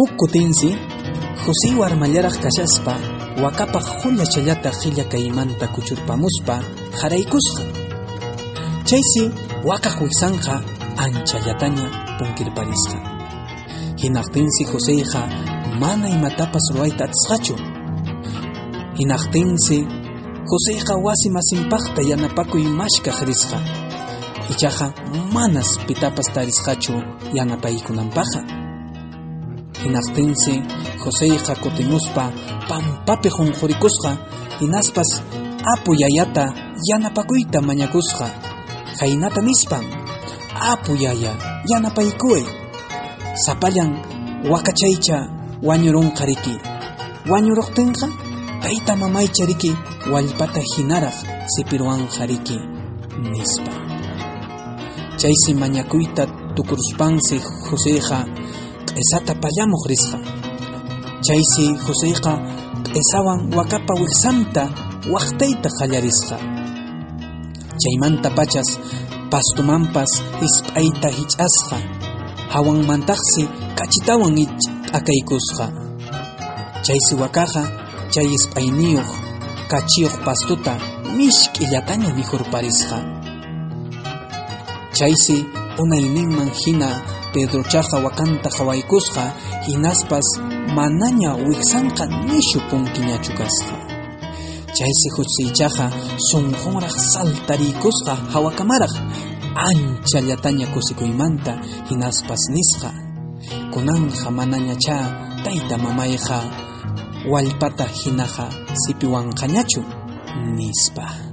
Huk kutinsi José warmallaraq kashaspa wakapaq hulla challata qilla kaymanta kuchurpamuspa haraykusqa. Chaysi wakaq wiksanqa anchallataña punkirparisqa. Hinaqtinsi Joséqa mana imatapas ruwayta atisqachu. Hinaqtinsi Joséqa wasi masinpaqta yanapakuy mashkaq risqa. Ichaqa manas pitapas tarisqachu yanapaykunanpaqa. Hinaqtinsi Joséqa kutimuspa pampapi qunqurikusqa hinaspas apu yayata yanapakuyta mañakusqa. Haynata nispan apu yaya yanapaykuy. Sapallan wakachaycha wañurunqa riki. Wañuruqtinqa tayta mamaycha riki wallpata hinaraq sipiruwanqa riki nispa. Chaysi mañakuyta tukuruspansi Joséqa q'isata pallamuq risqa. Chaysi Joséqa q'isawan wakapa wiksanta waqtayta qallarisqa. Chaymanta pachas pastumanpas hisp'ayta hich'asqa. Hawanmantaqsi kachitawan t'akaykusqa. Chaysi wakaqa chay hisp'ayniyuq kachiyuq pastuta misk'illataña mijurparisqa. Chaysi unayninman hina Pedrochaqa wakanta qhawaykusqa hinaspas manaña wiksanqa nishu punkiñachu kasqa. Chaysi Joseychaqa sunqunraq saltariykusqa hawakamaraq anchallataña kusikuymanta hinaspas nisqa. Kunanqa manañachá tayta mamayqa wallpata hinaqa sipiwanqañachu nispa.